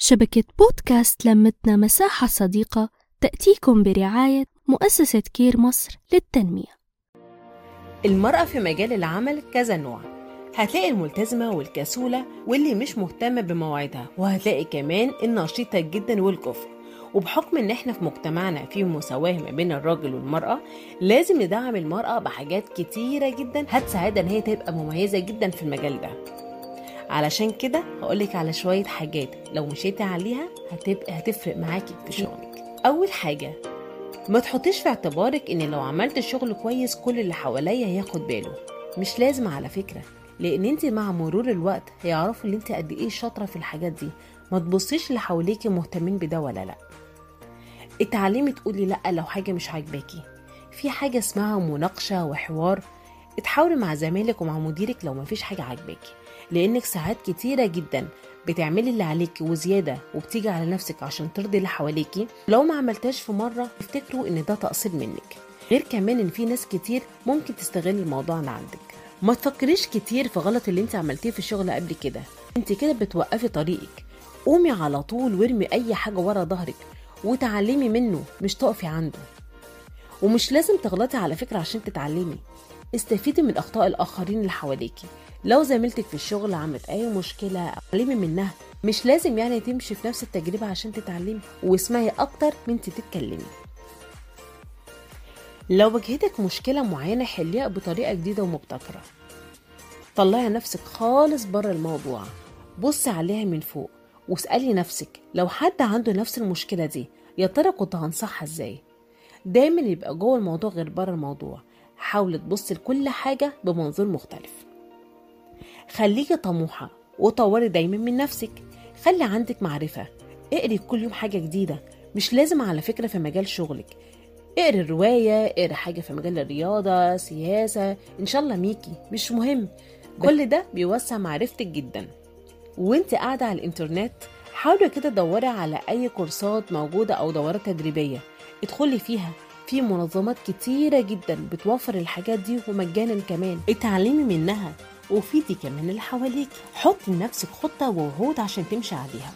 شبكة بودكاست لمتنا مساحة صديقة تأتيكم برعاية مؤسسة كير مصر للتنمية. المرأة في مجال العمل كذا نوع. هتلاقي الملتزمة والكسولة واللي مش مهتمة بمواعيدها وهتلاقي كمان النشيطة جدا والكفء. وبحكم إن إحنا في مجتمعنا في مساواة ما بين الراجل والمرأة لازم ندعم المرأة بحاجات كتيرة جدا هتساعدها إن هي تبقى مميزة جدا في المجال ده. علشان كده هقولك على شوية حاجات. لو مشيتي عليها هتبقى هتفرق معاكي في شغلك. أول حاجة ما تحطيش في اعتبارك إن لو عملت الشغل كويس كل اللي حواليا هياخد باله. مش لازم على فكرة لأن أنت مع مرور الوقت هيعرفوا إن أنت قد إيه شاطرة في الحاجات دي. ما تبصيش اللي حواليكي مهتمين بده ولا لأ. اتعلمي تقولي لأ لو حاجة مش عاجباكي. في حاجة اسمها مناقشة وحوار. اتحاوري مع زمايلك ومع مديرك لو مفيش حاجة عاجباكي. لأنك ساعات كتيرة جدا بتعملي اللي عليكي وزيادة وبتيجي على نفسك عشان ترضي اللي حواليكي لو ما عملتهاش في مرة افتكروا إن ده تقصير منك. غير كمان إن في ناس كتير ممكن تستغل الموضوع ده عندك. ما تفكريش كتير في غلط اللي انت عملتيه في الشغل قبل كده. انت كده بتوقفي طريقك. قومي على طول وارمي أي حاجة ورا ظهرك وتعلمي منه مش تقفي عنده. ومش لازم تغلطي على فكرة عشان تتعلمي. استفيدي من أخطاء الآخرين اللي حواليكي لو زميلتك في الشغل عملت أي مشكلة علمي منها مش لازم يعني تمشي في نفس التجربة عشان تتعلمي واسمعي أكتر من تتكلمي لو واجهتك مشكلة معينة حليها بطريقة جديدة ومبتكرة. طلعي نفسك خالص بره الموضوع. بصي عليها من فوق واسألي نفسك لو حد عنده نفس المشكلة دي يا ترى كنت هنصحها إزاي؟ دايما يبقى جوه الموضوع غير بره الموضوع. حاولي تبصي لكل حاجة بمنظور مختلف. خليكي طموحة وطوري دايما من نفسك. خلي عندك معرفة. اقري كل يوم حاجة جديدة. مش لازم على فكرة في مجال شغلك. اقري رواية اقري حاجة في مجال الرياضة سياسة. إن شاء الله ميكي. مش مهم. كل ده بيوسع معرفتك جدا. وانت قاعدة على الإنترنت حاولي كده تدوري على أي كورسات موجودة أو دورات تدريبية ادخلي فيها. في منظمات كتيرة جدا بتوفر الحاجات دي ومجانا كمان. اتعلمي منها وفيدي كمان اللي حواليك. حطي لنفسك خطة ووعود عشان تمشي عليها.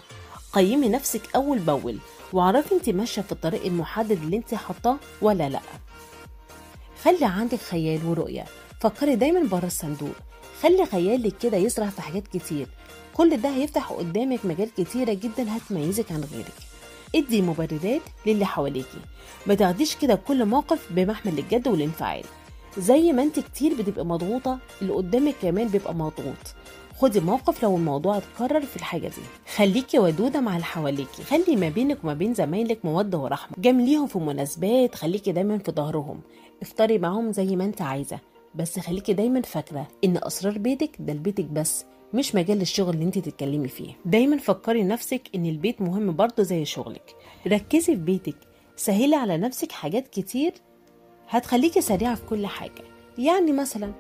قيمي نفسك أول بأول واعرفي انت ماشية في الطريق المحدد اللي انت حاطاه ولا لأ. خلي عندك خيال ورؤية. فكري دايما بره الصندوق. خلي خيالك كده يسرح في حاجات كتير. كل ده هيفتح قدامك مجال كتيرة جدا هتميزك عن غيرك. ادي مبررات للي حواليكي. ما تاخديش كده كل موقف بمحمل الجد والانفعال. زي ما انت كتير بتبقى مضغوطة اللي قدامك كمان بيبقى مضغوط. خدي موقف لو الموضوع اتكرر في الحاجة دي. خليكي ودودة مع اللي حواليكي. خلي ما بينك وما بين زمايلك مودة ورحمة. جامليهم في مناسبات خليكي دايما في ظهرهم. افطري معاهم زي ما انت عايزة. بس خليكي دايما فاكرة إن أسرار بيتك ده لبيتك بس. مش مجال الشغل اللي انت تتكلمي فيه. دايما فكري نفسك إن البيت مهم برضه زي شغلك. ركزي في بيتك. سهلي على نفسك حاجات كتير هتخليكي سريعة في كل حاجة. يعني مثلا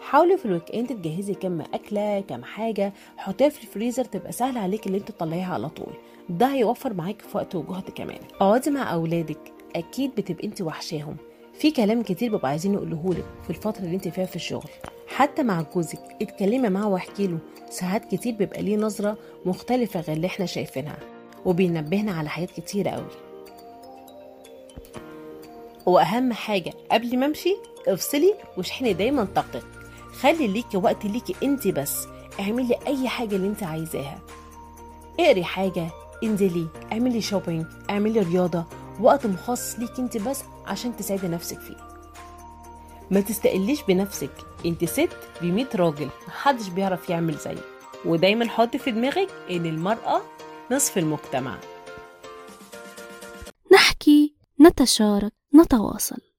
حاولي في الويك إند تجهزي كم أكلة كم حاجة حطيها في الفريزر تبقى سهل عليك اللي انت تطلعيها على طول. ده هيوفر معاك في وقت وجهد كمان. اقعدي مع أولادك. أكيد بتبقي انت وحشاهم. في كلام كتير بيبقوا عايزين يقولوهولك في الفترة اللي انت فيها في الشغل. حتى مع جوزك. اتكلمي معاه واحكي له. ساعات كتير بيبقى ليه نظرة مختلفة غير اللي إحنا شايفينها وبينبهنا على حاجات كتيرة قوي. وأهم حاجة قبل ما امشي افصلي واشحني دايما طاقتك. خلي ليكي وقت ليكي انت بس. اعملي أي حاجة اللي انت عايزاها. اقري حاجة انزلي اعملي شوبينج اعملي رياضة. وقت مخصص ليك انت بس عشان تساعدي نفسك فيه. ما تستقليش بنفسك. انت ست ب راجل محدش بيعرف يعمل زيك. ودايما حطي في دماغك إن المرأة نصف المجتمع. نحكي نتشارك نتواصل.